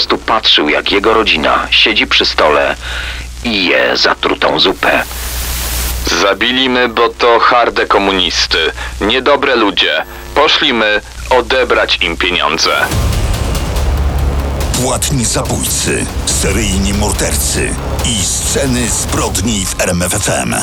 prostu patrzył, jak jego rodzina siedzi przy stole i je zatrutą zupę. Zabilimy, bo to harde komunisty, niedobre ludzie. Poszlimy odebrać im pieniądze. Płatni zabójcy, seryjni mordercy i sceny zbrodni w RMFFM.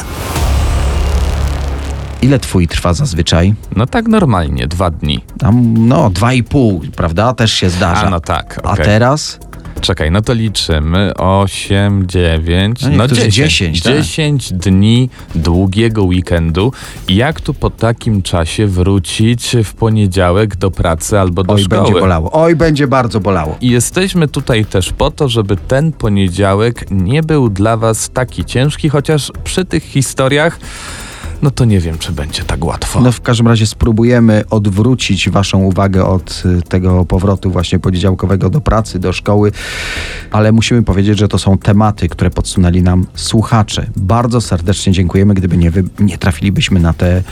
Ile twój trwa zazwyczaj? No tak normalnie, dwa dni. Tam, no, dwa i pół, prawda? Też się zdarza. A no tak, A okej. teraz? Czekaj, no to liczymy. 8, 9, No no, niektórzy 10. 10, tak. 10 dni długiego weekendu. Jak tu po takim czasie wrócić w poniedziałek do pracy albo do Oj, szkoły? będzie bolało. Oj, będzie bardzo bolało. I jesteśmy tutaj też po to, żeby ten poniedziałek nie był dla Was taki ciężki, chociaż przy tych historiach, no to nie wiem, czy będzie tak łatwo. No w każdym razie spróbujemy odwrócić waszą uwagę od y, tego powrotu właśnie poniedziałkowego do pracy, do szkoły, ale musimy powiedzieć, że to są tematy, które podsunęli nam słuchacze. Bardzo serdecznie dziękujemy, gdyby nie, wy, nie trafilibyśmy na te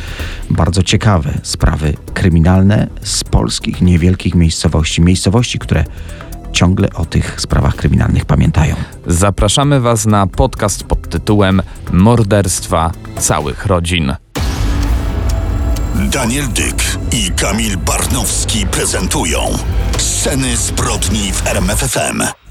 bardzo ciekawe sprawy kryminalne z polskich niewielkich miejscowości, miejscowości, które ciągle o tych sprawach kryminalnych pamiętają. Zapraszamy Was na podcast pod tytułem Morderstwa całych rodzin. Daniel Dyk i Kamil Barnowski prezentują sceny zbrodni w RMFFM.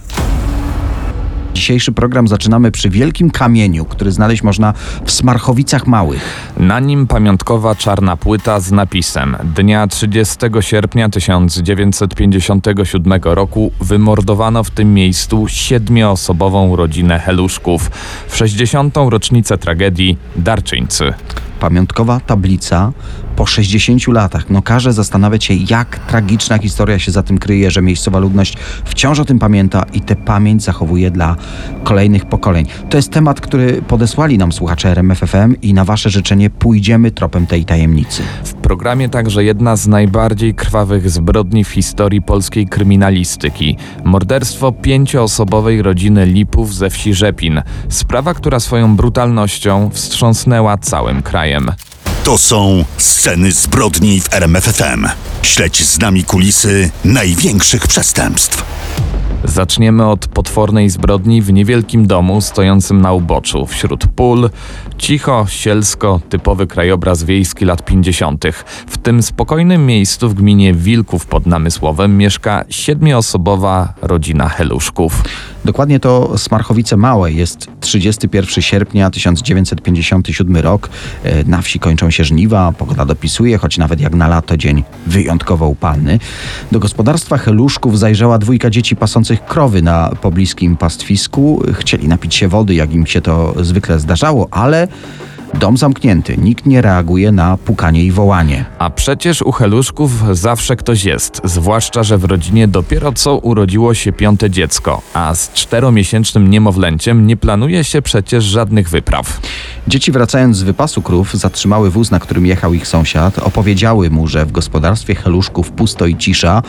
Dzisiejszy program zaczynamy przy wielkim kamieniu, który znaleźć można w Smarchowicach Małych. Na nim pamiątkowa czarna płyta z napisem Dnia 30 sierpnia 1957 roku wymordowano w tym miejscu siedmioosobową rodzinę Heluszków. W 60. rocznicę tragedii Darczyńcy. Pamiątkowa tablica po 60 latach. No każe zastanawiać się, jak tragiczna historia się za tym kryje, że miejscowa ludność wciąż o tym pamięta i tę pamięć zachowuje dla kolejnych pokoleń. To jest temat, który podesłali nam słuchacze RMFFM i na wasze życzenie pójdziemy tropem tej tajemnicy. W programie także jedna z najbardziej krwawych zbrodni w historii polskiej kryminalistyki. Morderstwo pięcioosobowej rodziny Lipów ze wsi Rzepin. Sprawa, która swoją brutalnością wstrząsnęła całym krajem. To są sceny zbrodni w RMFFM. Śledź z nami kulisy największych przestępstw. Zaczniemy od potwornej zbrodni w niewielkim domu stojącym na uboczu, wśród pól. Cicho, sielsko, typowy krajobraz wiejski lat 50. W tym spokojnym miejscu w gminie Wilków pod Namysłowem mieszka siedmioosobowa rodzina Heluszków. Dokładnie to Smarchowice Małe. Jest 31 sierpnia 1957 rok. E, Na wsi kończą się żniwa, pogoda dopisuje, choć nawet jak na lato dzień wyjątkowo upalny. Do gospodarstwa Heluszków zajrzała dwójka dzieci pasących krowy na pobliskim pastwisku. Chcieli napić się wody, jak im się to zwykle zdarzało, ale dom zamknięty. Nikt nie reaguje na pukanie i wołanie. A przecież u Heluszków zawsze ktoś jest, zwłaszcza, że w rodzinie dopiero co urodziło się piąte dziecko, a z czteromiesięcznym niemowlęciem nie planuje się przecież żadnych wypraw. Dzieci wracając z wypasu krów zatrzymały wóz, na którym jechał ich sąsiad. Opowiedziały mu, że w gospodarstwie Heluszków pusto i cisza.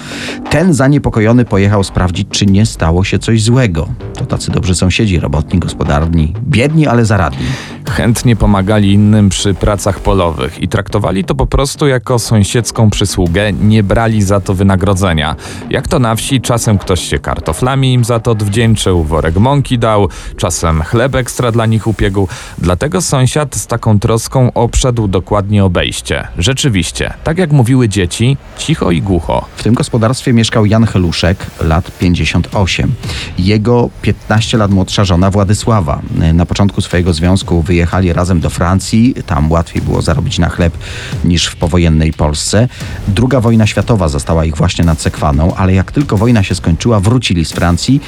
Ten zaniepokojony pojechał sprawdzić, czy nie stało się coś złego. To tacy dobrzy sąsiedzi, robotni, gospodarni, biedni, ale zaradni. Chętnie pomagali innym przy pracach polowych i traktowali to po prostu jako sąsiedzką przysługę, nie brali za to wynagrodzenia. Jak to na wsi, czasem ktoś się kartoflami im za to odwdzięczył, worek mąki dał, czasem chleb ekstra dla nich upiegł. Dlatego sąsiad z taką troską obszedł dokładnie obejście. Rzeczywiście, tak jak mówiły dzieci, cicho i głucho. W tym gospodarstwie mieszkał Jan Heluszek, lat 58. Jego 15 lat młodsza żona Władysława. Na początku swojego związku wyjechali razem do Francji. Tam łatwiej było zarobić na chleb niż w powojennej Polsce. Druga wojna światowa została ich właśnie nad Sekwaną, ale jak tylko wojna się skończyła, wrócili z Francji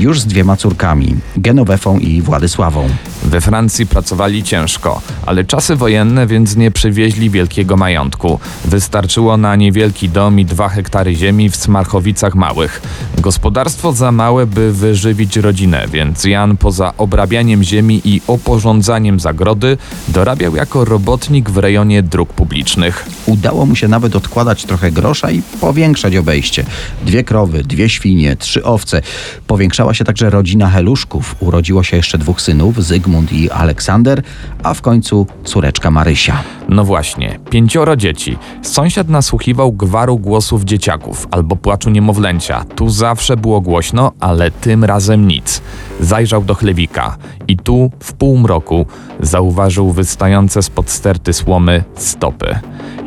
już z dwiema córkami, Genowefą i Władysławą. We Francji pracowali ciężko, ale czasy wojenne, więc nie przywieźli wielkiego majątku. Wystarczyło na niewielki dom i dwa hektary ziemi w Smarchowicach Małych. Gospodarstwo za małe, by wyżywić rodzinę, więc Jan poza obrabianiem ziemi i oporządzaniem zagrody dorabiał jako robotnik w rejonie dróg publicznych. Udało mu się nawet odkładać trochę grosza i powiększać obejście. Dwie krowy, dwie świnie, trzy owce. Powiększała się także rodzina Heluszków. Urodziło się jeszcze dwóch synów, Zygmunt i Aleksander, a w końcu córeczka Marysia. No właśnie, pięcioro dzieci. Sąsiad nasłuchiwał gwaru głosów dzieciaków albo płaczu niemowlęcia. Tu zawsze było głośno, ale tym razem nic. Zajrzał do chlewika i tu, w półmroku, zauważył wystające spod sterty słomy stopy.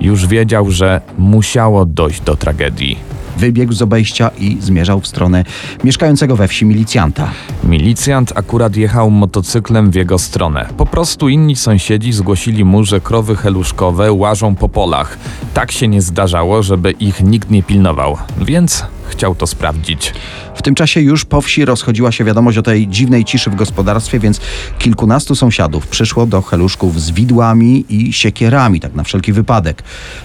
Już wiedział, że musiało dojść do tragedii. Wybiegł z obejścia i zmierzał w stronę mieszkającego we wsi milicjanta. Milicjant akurat jechał motocyklem w jego stronę. Po prostu inni sąsiedzi zgłosili mu, że krowy heluszkowe łażą po polach. Tak się nie zdarzało, żeby ich nikt nie pilnował, więc chciał to sprawdzić. W tym czasie już po wsi rozchodziła się wiadomość o tej dziwnej ciszy w gospodarstwie, więc kilkunastu sąsiadów przyszło do heluszków z widłami i siekierami, tak na wszelki wypadek.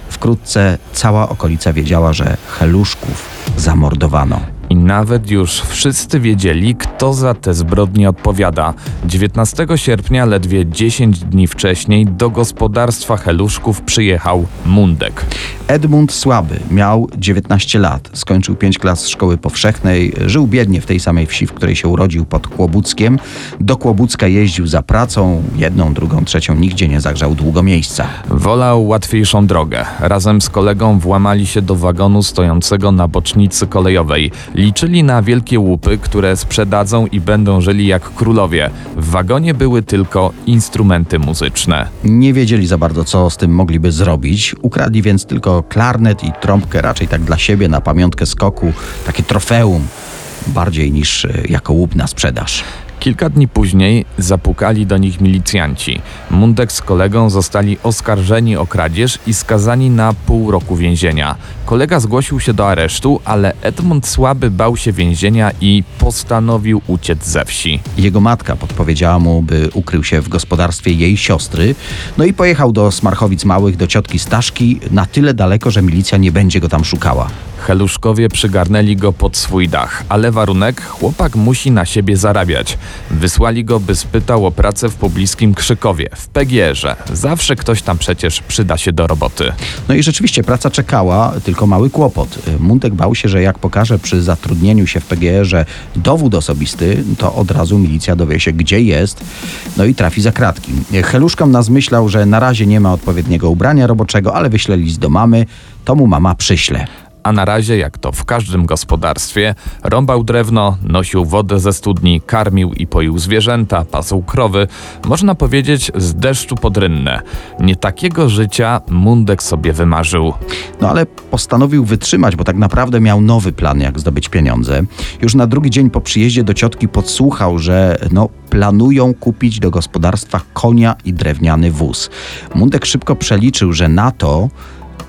Wkrótce cała okolica wiedziała, że heluszków zamordowano. I nawet już wszyscy wiedzieli, kto za te zbrodnie odpowiada. 19 sierpnia, ledwie 10 dni wcześniej, do gospodarstwa Heluszków przyjechał Mundek. Edmund Słaby miał 19 lat, skończył 5 klas szkoły powszechnej, żył biednie w tej samej wsi, w której się urodził pod Kłobuckiem. Do Kłobucka jeździł za pracą, jedną, drugą, trzecią, nigdzie nie zagrzał długo miejsca. Wolał łatwiejszą drogę. Razem z kolegą włamali się do wagonu stojącego na bocznicy kolejowej. Liczyli na wielkie łupy, które sprzedadzą i będą żyli jak królowie. W wagonie były tylko instrumenty muzyczne. Nie wiedzieli za bardzo, co z tym mogliby zrobić. Ukradli więc tylko klarnet i trąbkę, raczej tak dla siebie, na pamiątkę skoku, takie trofeum, bardziej niż e, jako łup na sprzedaż. Kilka dni później zapukali do nich milicjanci. Mundek z kolegą zostali oskarżeni o kradzież i skazani na pół roku więzienia. Kolega zgłosił się do aresztu, ale Edmund Słaby bał się więzienia i postanowił uciec ze wsi. Jego matka podpowiedziała mu, by ukrył się w gospodarstwie jej siostry, no i pojechał do Smarchowic Małych, do ciotki Staszki, na tyle daleko, że milicja nie będzie go tam szukała. Heluszkowie przygarnęli go pod swój dach, ale warunek chłopak musi na siebie zarabiać. Wysłali go, by spytał o pracę w pobliskim Krzykowie, w PGR-ze. Zawsze ktoś tam przecież przyda się do roboty. No i rzeczywiście praca czekała, tylko mały kłopot. Mundek bał się, że jak pokaże przy zatrudnieniu się w PGR-ze dowód osobisty, to od razu milicja dowie się, gdzie jest, no i trafi za kratki. Heluszkom nas myślał, że na razie nie ma odpowiedniego ubrania roboczego, ale wyśle list do mamy, to mu mama przyśle. A na razie, jak to w każdym gospodarstwie, rąbał drewno, nosił wodę ze studni, karmił i poił zwierzęta, pasł krowy, można powiedzieć z deszczu pod rynnę. Nie takiego życia Mundek sobie wymarzył. No ale postanowił wytrzymać, bo tak naprawdę miał nowy plan, jak zdobyć pieniądze. Już na drugi dzień po przyjeździe do ciotki podsłuchał, że no, planują kupić do gospodarstwa konia i drewniany wóz. Mundek szybko przeliczył, że na to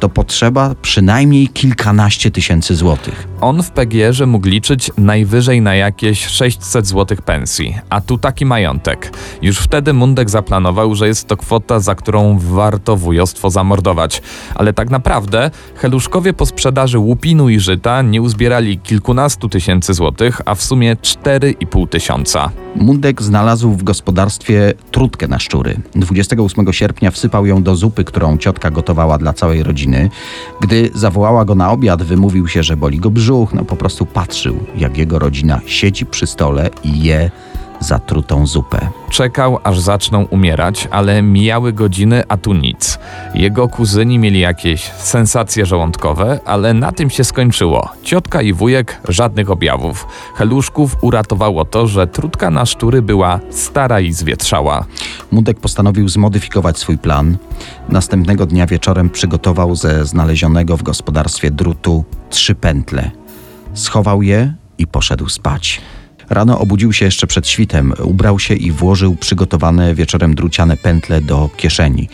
to potrzeba przynajmniej kilkanaście tysięcy złotych. On w PGR-ze mógł liczyć najwyżej na jakieś 600 zł pensji, a tu taki majątek. Już wtedy Mundek zaplanował, że jest to kwota, za którą warto wujostwo zamordować. Ale tak naprawdę heluszkowie po sprzedaży łupinu i żyta nie uzbierali kilkunastu tysięcy złotych, a w sumie 4,5 tysiąca. Mundek znalazł w gospodarstwie trutkę na szczury. 28 sierpnia wsypał ją do zupy, którą ciotka gotowała dla całej rodziny. Gdy zawołała go na obiad, wymówił się, że boli go brzuch. No po prostu patrzył, jak jego rodzina siedzi przy stole i je zatrutą zupę. Czekał, aż zaczną umierać, ale mijały godziny, a tu nic. Jego kuzyni mieli jakieś sensacje żołądkowe, ale na tym się skończyło. Ciotka i wujek żadnych objawów. Heluszków uratowało to, że trutka na szczury była stara i zwietrzała. Mundek postanowił zmodyfikować swój plan. Następnego dnia wieczorem przygotował ze znalezionego w gospodarstwie drutu trzy pętle. Schował je i poszedł spać. Rano obudził się jeszcze przed świtem, ubrał się i włożył przygotowane wieczorem druciane pętle do kieszeni.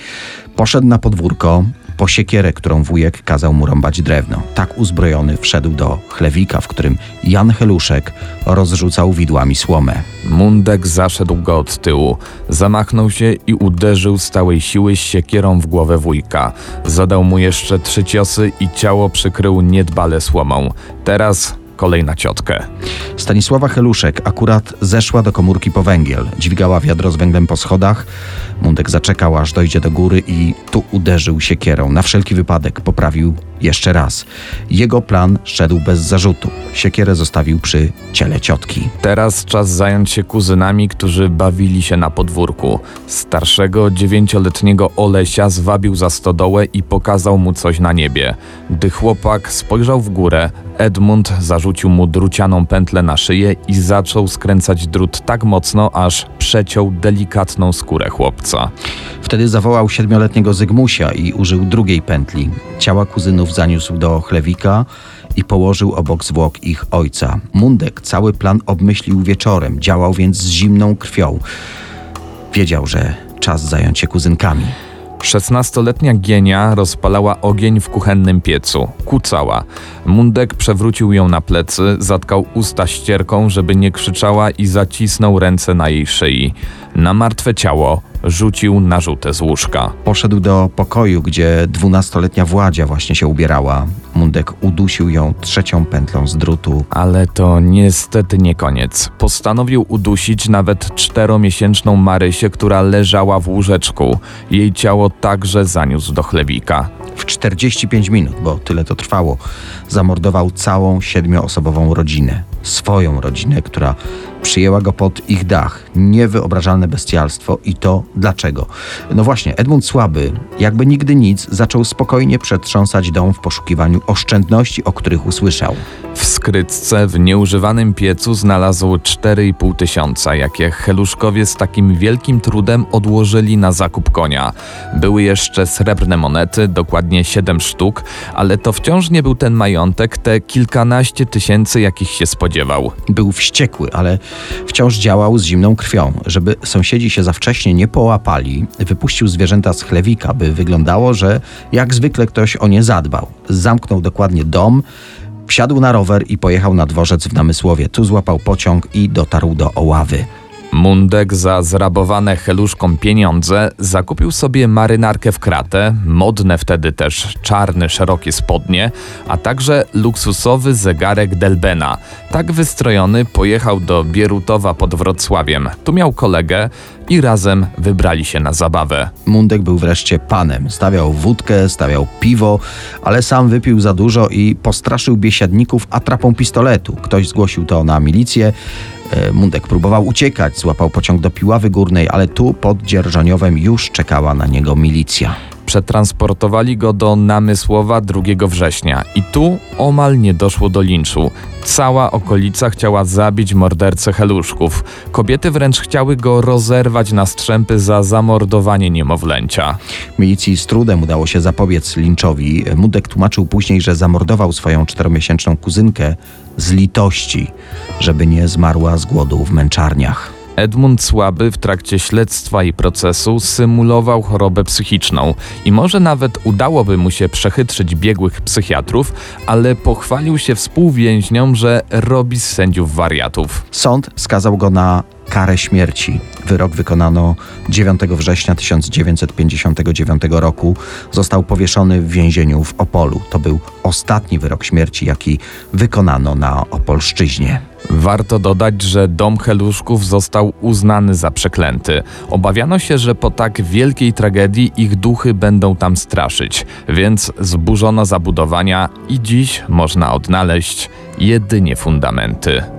Poszedł na podwórko po siekierę, którą wujek kazał mu rąbać drewno. Tak uzbrojony wszedł do chlewika, w którym Jan Heluszek rozrzucał widłami słomę. Mundek zaszedł go od tyłu, zamachnął się i uderzył z całej siły siekierą w głowę wujka. Zadał mu jeszcze trzy ciosy i ciało przykrył niedbale słomą. Teraz kolej na ciotkę. Stanisława Heluszek akurat zeszła do komórki po węgiel. Dźwigała wiadro z węglem po schodach. Mundek zaczekał, aż dojdzie do góry i tu uderzył siekierą. Na wszelki wypadek poprawił jeszcze raz. Jego plan szedł bez zarzutu. Siekierę zostawił przy ciele ciotki. Teraz czas zająć się kuzynami, którzy bawili się na podwórku. Starszego, dziewięcioletniego Olesia zwabił za stodołę i pokazał mu coś na niebie. Gdy chłopak spojrzał w górę, Edmund zarzucił mu drucianą pętlę na szyję i zaczął skręcać drut tak mocno, aż przeciął delikatną skórę chłopca. Wtedy zawołał siedmioletniego Zygmusia i użył drugiej pętli. Ciała kuzynów zaniósł do chlewika i położył obok zwłok ich ojca. Mundek cały plan obmyślił wieczorem, działał więc z zimną krwią. Wiedział, że czas zająć się kuzynkami. Szesnastoletnia Gienia rozpalała ogień w kuchennym piecu. Kucała. Mundek przewrócił ją na plecy, zatkał usta ścierką, żeby nie krzyczała i zacisnął ręce na jej szyi. Na martwe ciało rzucił narzutę z łóżka. Poszedł do pokoju, gdzie dwunastoletnia Władzia właśnie się ubierała. Mundek udusił ją trzecią pętlą z drutu. Ale to niestety nie koniec. Postanowił udusić nawet czteromiesięczną Marysię, która leżała w łóżeczku. Jej ciało także zaniósł do chlebika. W 45 minut, bo tyle to trwało, zamordował całą siedmioosobową rodzinę. Swoją rodzinę, która przyjęła go pod ich dach. Niewyobrażalne bestialstwo i to dlaczego? No właśnie, Edmund Słaby, jakby nigdy nic, zaczął spokojnie przetrząsać dom w poszukiwaniu oszczędności, o których usłyszał. W skrytce w nieużywanym piecu znalazł 4,5 tysiąca, jakie heluszkowie z takim wielkim trudem odłożyli na zakup konia. Były jeszcze srebrne monety, dokładnie 7 sztuk, ale to wciąż nie był ten majątek, te kilkanaście tysięcy, jakich się spodziewał. Był wściekły, ale wciąż działał z zimną krwią. Żeby sąsiedzi się za wcześnie nie połapali, wypuścił zwierzęta z chlewika, by wyglądało, że jak zwykle ktoś o nie zadbał. Zamknął dokładnie dom, wsiadł na rower i pojechał na dworzec w Namysłowie. Tu złapał pociąg i dotarł do Oławy. Mundek za zrabowane heluszkom pieniądze zakupił sobie marynarkę w kratę, modne wtedy też czarne, szerokie spodnie, a także luksusowy zegarek Delbena. Tak wystrojony pojechał do Bierutowa pod Wrocławiem. Tu miał kolegę i razem wybrali się na zabawę. Mundek był wreszcie panem. Stawiał wódkę, stawiał piwo, ale sam wypił za dużo i postraszył biesiadników atrapą pistoletu. Ktoś zgłosił to na milicję. E, Mundek próbował uciekać, złapał pociąg do Piławy Górnej, ale tu pod Dzierżoniowem już czekała na niego milicja. Przetransportowali go do Namysłowa 2 września i tu omal nie doszło do linczu. Cała okolica chciała zabić mordercę heluszków. Kobiety wręcz chciały go rozerwać na strzępy za zamordowanie niemowlęcia. Milicji z trudem udało się zapobiec linczowi. Mundek tłumaczył później, że zamordował swoją czteromiesięczną kuzynkę z litości, żeby nie zmarła z głodu w męczarniach. Edmund Słaby w trakcie śledztwa i procesu symulował chorobę psychiczną i może nawet udałoby mu się przechytrzyć biegłych psychiatrów, ale pochwalił się współwięźniom, że robi z sędziów wariatów. Sąd skazał go na karę śmierci. Wyrok wykonano 9 września 1959 roku. Został powieszony w więzieniu w Opolu. To był ostatni wyrok śmierci, jaki wykonano na Opolszczyźnie. Warto dodać, że dom Heluszków został uznany za przeklęty. Obawiano się, że po tak wielkiej tragedii ich duchy będą tam straszyć, więc zburzono zabudowania i dziś można odnaleźć jedynie fundamenty.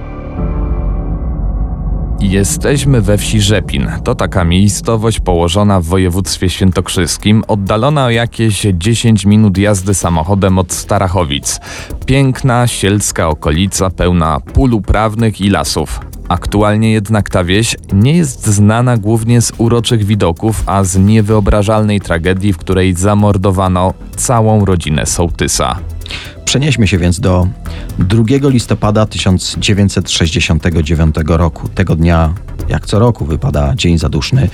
Jesteśmy we wsi Rzepin. To taka miejscowość położona w województwie świętokrzyskim, oddalona o jakieś 10 minut jazdy samochodem od Starachowic. Piękna, sielska okolica pełna pól uprawnych i lasów. Aktualnie jednak ta wieś nie jest znana głównie z uroczych widoków, a z niewyobrażalnej tragedii, w której zamordowano całą rodzinę sołtysa. Przenieśmy się więc do 2 listopada 1969 roku. Tego dnia, jak co roku, wypada dzień zaduszny.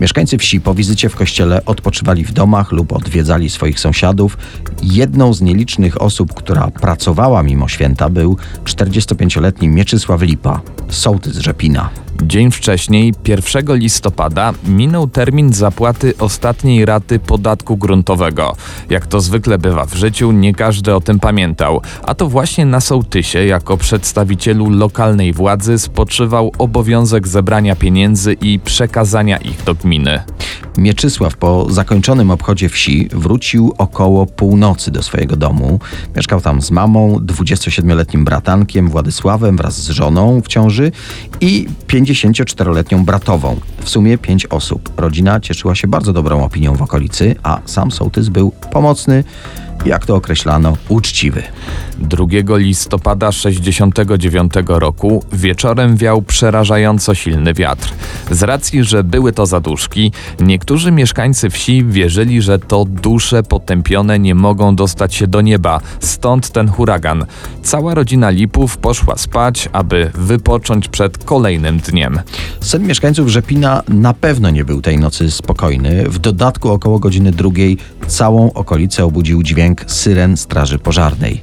Mieszkańcy wsi po wizycie w kościele odpoczywali w domach lub odwiedzali swoich sąsiadów Jedną z nielicznych osób, która pracowała mimo święta, był 45-letni Mieczysław Lipa, sołtys Rzepina. Dzień wcześniej, 1 listopada, minął termin zapłaty ostatniej raty podatku gruntowego. Jak to zwykle bywa w życiu, nie każdy o tym a to właśnie na sołtysie, jako przedstawicielu lokalnej władzy, spoczywał obowiązek zebrania pieniędzy i przekazania ich do gminy. Mieczysław po zakończonym obchodzie wsi wrócił około północy do swojego domu. Mieszkał tam z mamą, 27-letnim bratankiem Władysławem wraz z żoną w ciąży i 54-letnią bratową. W sumie pięć osób. Rodzina cieszyła się bardzo dobrą opinią w okolicy, a sam sołtys był pomocny, jak to określano, uczciwy. 2 listopada 69 roku wieczorem wiał przerażająco silny wiatr. Z racji, że były to zaduszki, niektórzy mieszkańcy wsi wierzyli, że to dusze potępione nie mogą dostać się do nieba, stąd ten huragan. Cała rodzina Lipów poszła spać, aby wypocząć przed kolejnym dniem. Sen mieszkańców Rzepina na pewno nie był tej nocy spokojny. W dodatku około godziny drugiej całą okolicę obudził dźwięk syren straży pożarnej.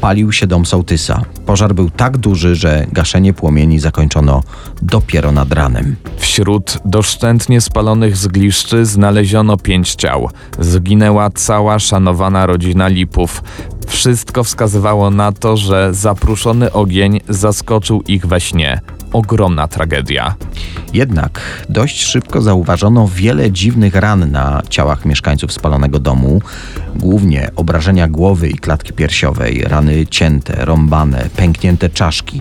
Palił się dom sołtysa. Pożar był tak duży, że gaszenie płomieni zakończono dopiero nad ranem. Wśród doszczętnie spalonych zgliszczy znaleziono pięć ciał. Zginęła cała szanowana rodzina Lipów. Wszystko wskazywało na to, że zapruszony ogień zaskoczył ich we śnie. Ogromna tragedia. Jednak dość szybko zauważono wiele dziwnych ran na ciałach mieszkańców spalonego domu, głównie obrażenia głowy i klatki piersiowej, rany cięte, rąbane, pęknięte czaszki.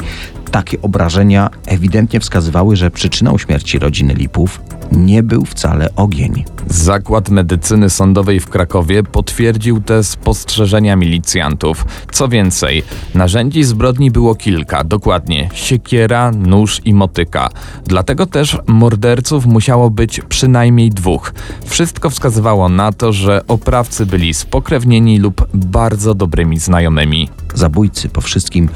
Takie obrażenia ewidentnie wskazywały, że przyczyną śmierci rodziny Lipów nie był wcale ogień. Zakład Medycyny Sądowej w Krakowie potwierdził te spostrzeżenia milicjantów. Co więcej, narzędzi zbrodni było kilka, dokładnie siekiera, nóż i motyka. Dlatego też morderców musiało być przynajmniej dwóch. Wszystko wskazywało na to, że oprawcy byli spokrewnieni lub bardzo dobrymi znajomymi. Zabójcy po wszystkim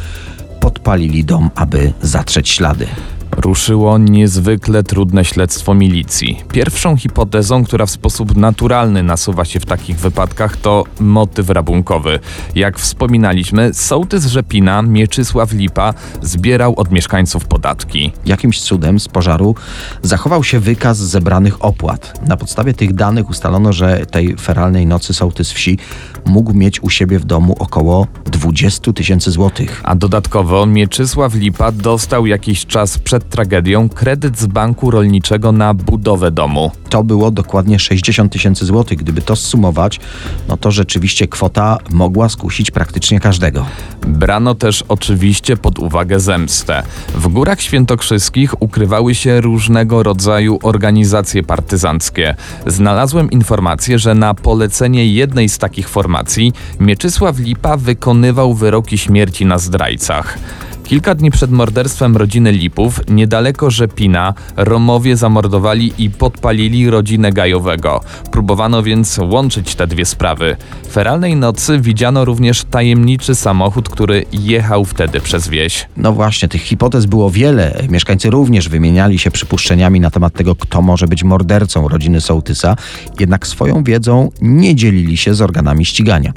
podpalili dom, aby zatrzeć ślady. Ruszyło niezwykle trudne śledztwo milicji. Pierwszą hipotezą, która w sposób naturalny nasuwa się w takich wypadkach, to motyw rabunkowy. Jak wspominaliśmy, sołtys Rzepina, Mieczysław Lipa, zbierał od mieszkańców podatki. Jakimś cudem z pożaru zachował się wykaz zebranych opłat. Na podstawie tych danych ustalono, że tej feralnej nocy sołtys wsi mógł mieć u siebie w domu około 20 tysięcy złotych. A dodatkowo Mieczysław Lipa dostał jakiś czas przed tragedią kredyt z banku rolniczego na budowę domu. To było dokładnie 60 tysięcy złotych. Gdyby to zsumować, no to rzeczywiście kwota mogła skusić praktycznie każdego. Brano też oczywiście pod uwagę zemstę. W Górach Świętokrzyskich ukrywały się różnego rodzaju organizacje partyzanckie. Znalazłem informację, że na polecenie jednej z takich formacji Mieczysław Lipa wykonywał wyroki śmierci na zdrajcach. Kilka dni przed morderstwem rodziny Lipów, niedaleko Rzepina, Romowie zamordowali i podpalili rodzinę Gajowego. Próbowano więc łączyć te dwie sprawy. Feralnej nocy widziano również tajemniczy samochód, który jechał wtedy przez wieś. No właśnie, tych hipotez było wiele. Mieszkańcy również wymieniali się przypuszczeniami na temat tego, kto może być mordercą rodziny Sołtysa, jednak swoją wiedzą nie dzielili się z organami ścigania.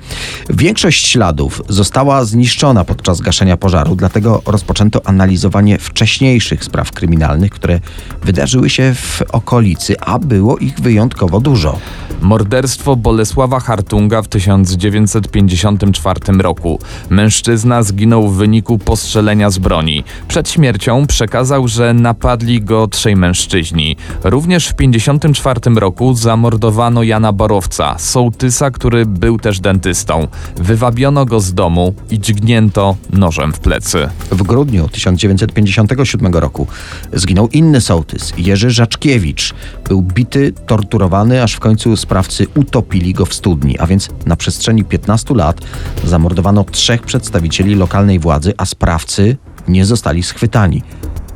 Większość śladów została zniszczona podczas gaszenia pożaru, dlatego rozpoczęto analizowanie wcześniejszych spraw kryminalnych, które wydarzyły się w okolicy, a było ich wyjątkowo dużo. Morderstwo Bolesława Hartunga w 1954 roku. Mężczyzna zginął w wyniku postrzelenia z broni. Przed śmiercią przekazał, że napadli go trzej mężczyźni. Również w 1954 roku zamordowano Jana Borowca, sołtysa, który był też dentystą. Wywabiono go z domu i dźgnięto nożem w plecy. W grudniu 1957 roku zginął inny sołtys, Jerzy Żaczkiewicz. Był bity, torturowany, aż w końcu sprawcy utopili go w studni, a więc na przestrzeni 15 lat zamordowano trzech przedstawicieli lokalnej władzy, a sprawcy nie zostali schwytani.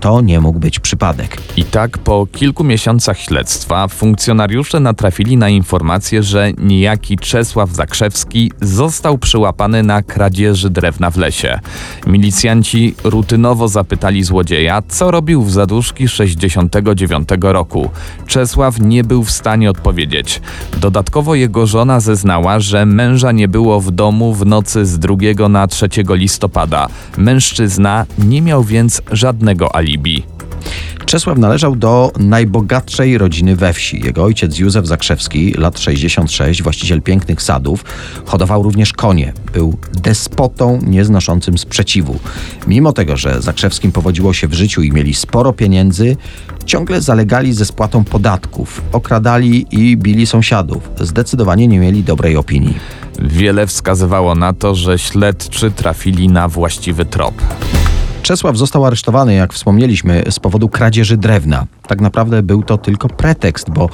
To nie mógł być przypadek. I tak po kilku miesiącach śledztwa funkcjonariusze natrafili na informację, że niejaki Czesław Zakrzewski został przyłapany na kradzieży drewna w lesie. Milicjanci rutynowo zapytali złodzieja, co robił w zaduszki 69 roku. Czesław nie był w stanie odpowiedzieć. Dodatkowo jego żona zeznała, że męża nie było w domu w nocy z 2 na 3 listopada. Mężczyzna nie miał więc żadnego alibi. Czesław należał do najbogatszej rodziny we wsi. Jego ojciec Józef Zakrzewski, lat 66, właściciel pięknych sadów, hodował również konie. Był despotą nieznoszącym sprzeciwu. Mimo tego, że Zakrzewskim powodziło się w życiu i mieli sporo pieniędzy, ciągle zalegali ze spłatą podatków, okradali i bili sąsiadów. Zdecydowanie nie mieli dobrej opinii. Wiele wskazywało na to, że śledczy trafili na właściwy trop. Czesław został aresztowany, jak wspomnieliśmy, z powodu kradzieży drewna. Tak naprawdę był to tylko pretekst, bo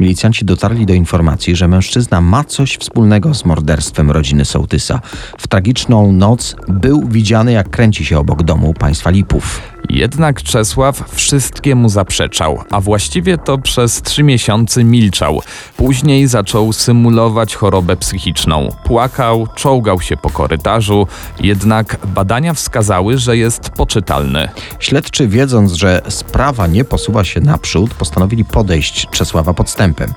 milicjanci dotarli do informacji, że mężczyzna ma coś wspólnego z morderstwem rodziny Sołtysa. W tragiczną noc był widziany, jak kręci się obok domu państwa Lipów. Jednak Czesław wszystkiemu zaprzeczał, a właściwie to przez trzy miesiące milczał. Później zaczął symulować chorobę psychiczną. Płakał, czołgał się po korytarzu, jednak badania wskazały, że jest poczytalny. Śledczy, wiedząc, że sprawa nie posuwa się naprzód, postanowili podejść Czesława podstępem.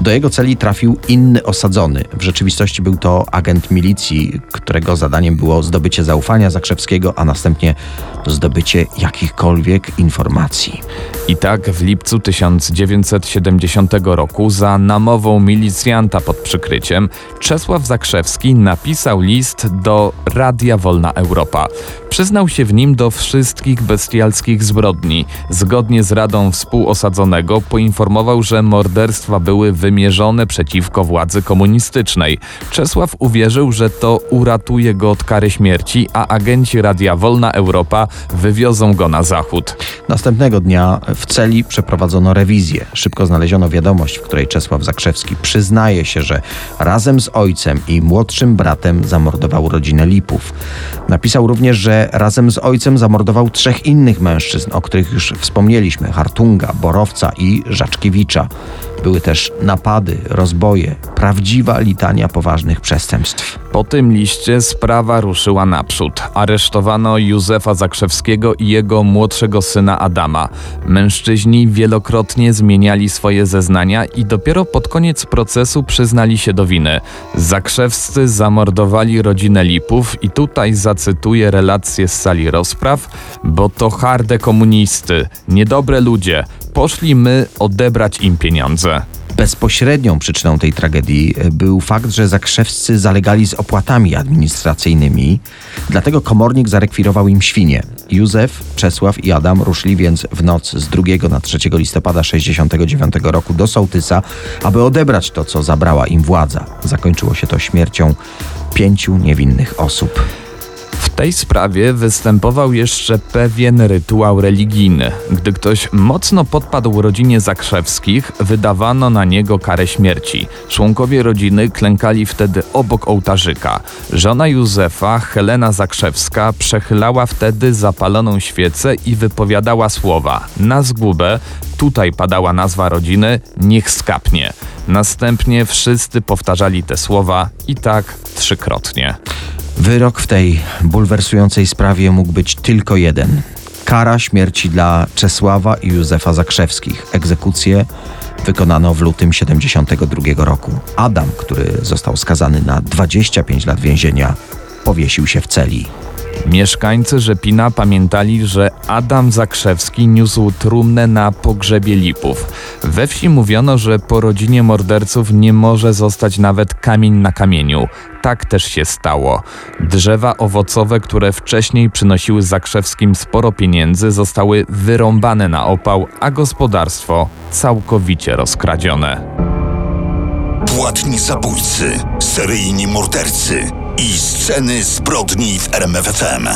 Do jego celi trafił inny osadzony. W rzeczywistości był to agent milicji, którego zadaniem było zdobycie zaufania Zakrzewskiego, a następnie zdobycie jakichkolwiek informacji. I tak w lipcu 1970 roku za namową milicjanta pod przykryciem Czesław Zakrzewski napisał list do Radia Wolna Europa. Przyznał się w nim do wszystkich bestialskich zbrodni. Zgodnie z radą współosadzonego poinformował, że morderstwa były wymierzone przeciwko władzy komunistycznej. Czesław uwierzył, że to uratuje go od kary śmierci, a agenci Radia Wolna Europa wywiozą go na zachód. Następnego dnia w celi przeprowadzono rewizję. Szybko znaleziono wiadomość, w której Czesław Zakrzewski przyznaje się, że razem z ojcem i młodszym bratem zamordował rodzinę Lipów. Napisał również, że razem z ojcem zamordował trzech innych mężczyzn, o których już wspomnieliśmy: Hartunga, Borowca i Żaczkiewicza. Były też napady, rozboje, prawdziwa litania poważnych przestępstw. Po tym liście sprawa ruszyła naprzód. Aresztowano Józefa Zakrzewskiego i jego młodszego syna Adama. Mężczyźni wielokrotnie zmieniali swoje zeznania i dopiero pod koniec procesu przyznali się do winy. Zakrzewscy zamordowali rodzinę Lipów i tutaj zacytuję relację z sali rozpraw, bo to harde komunisty, niedobre ludzie. Poszli my odebrać im pieniądze. Bezpośrednią przyczyną tej tragedii był fakt, że zakrzewscy zalegali z opłatami administracyjnymi, dlatego komornik zarekwirował im świnie. Józef, Czesław i Adam ruszyli więc w noc z 2 na 3 listopada 69 roku do Sołtysa, aby odebrać to, co zabrała im władza. Zakończyło się to śmiercią pięciu niewinnych osób. Tej sprawie występował jeszcze pewien rytuał religijny. Gdy ktoś mocno podpadł rodzinie Zakrzewskich, wydawano na niego karę śmierci. Członkowie rodziny klękali wtedy obok ołtarzyka. Żona Józefa, Helena Zakrzewska, przechylała wtedy zapaloną świecę i wypowiadała słowa: Na zgubę, tutaj padała nazwa rodziny, niech skapnie. Następnie wszyscy powtarzali te słowa i tak trzykrotnie. Wyrok w tej bulwersującej sprawie mógł być tylko jeden. Kara śmierci dla Czesława i Józefa Zakrzewskich. Egzekucję wykonano w lutym 72 roku. Adam, który został skazany na 25 lat więzienia, powiesił się w celi. Mieszkańcy Rzepina pamiętali, że Adam Zakrzewski niósł trumnę na pogrzebie Lipów. We wsi mówiono, że po rodzinie morderców nie może zostać nawet kamień na kamieniu. Tak też się stało. Drzewa owocowe, które wcześniej przynosiły Zakrzewskim sporo pieniędzy, zostały wyrąbane na opał, a gospodarstwo całkowicie rozkradzione. Płatni zabójcy, seryjni mordercy i sceny zbrodni w RMFFM.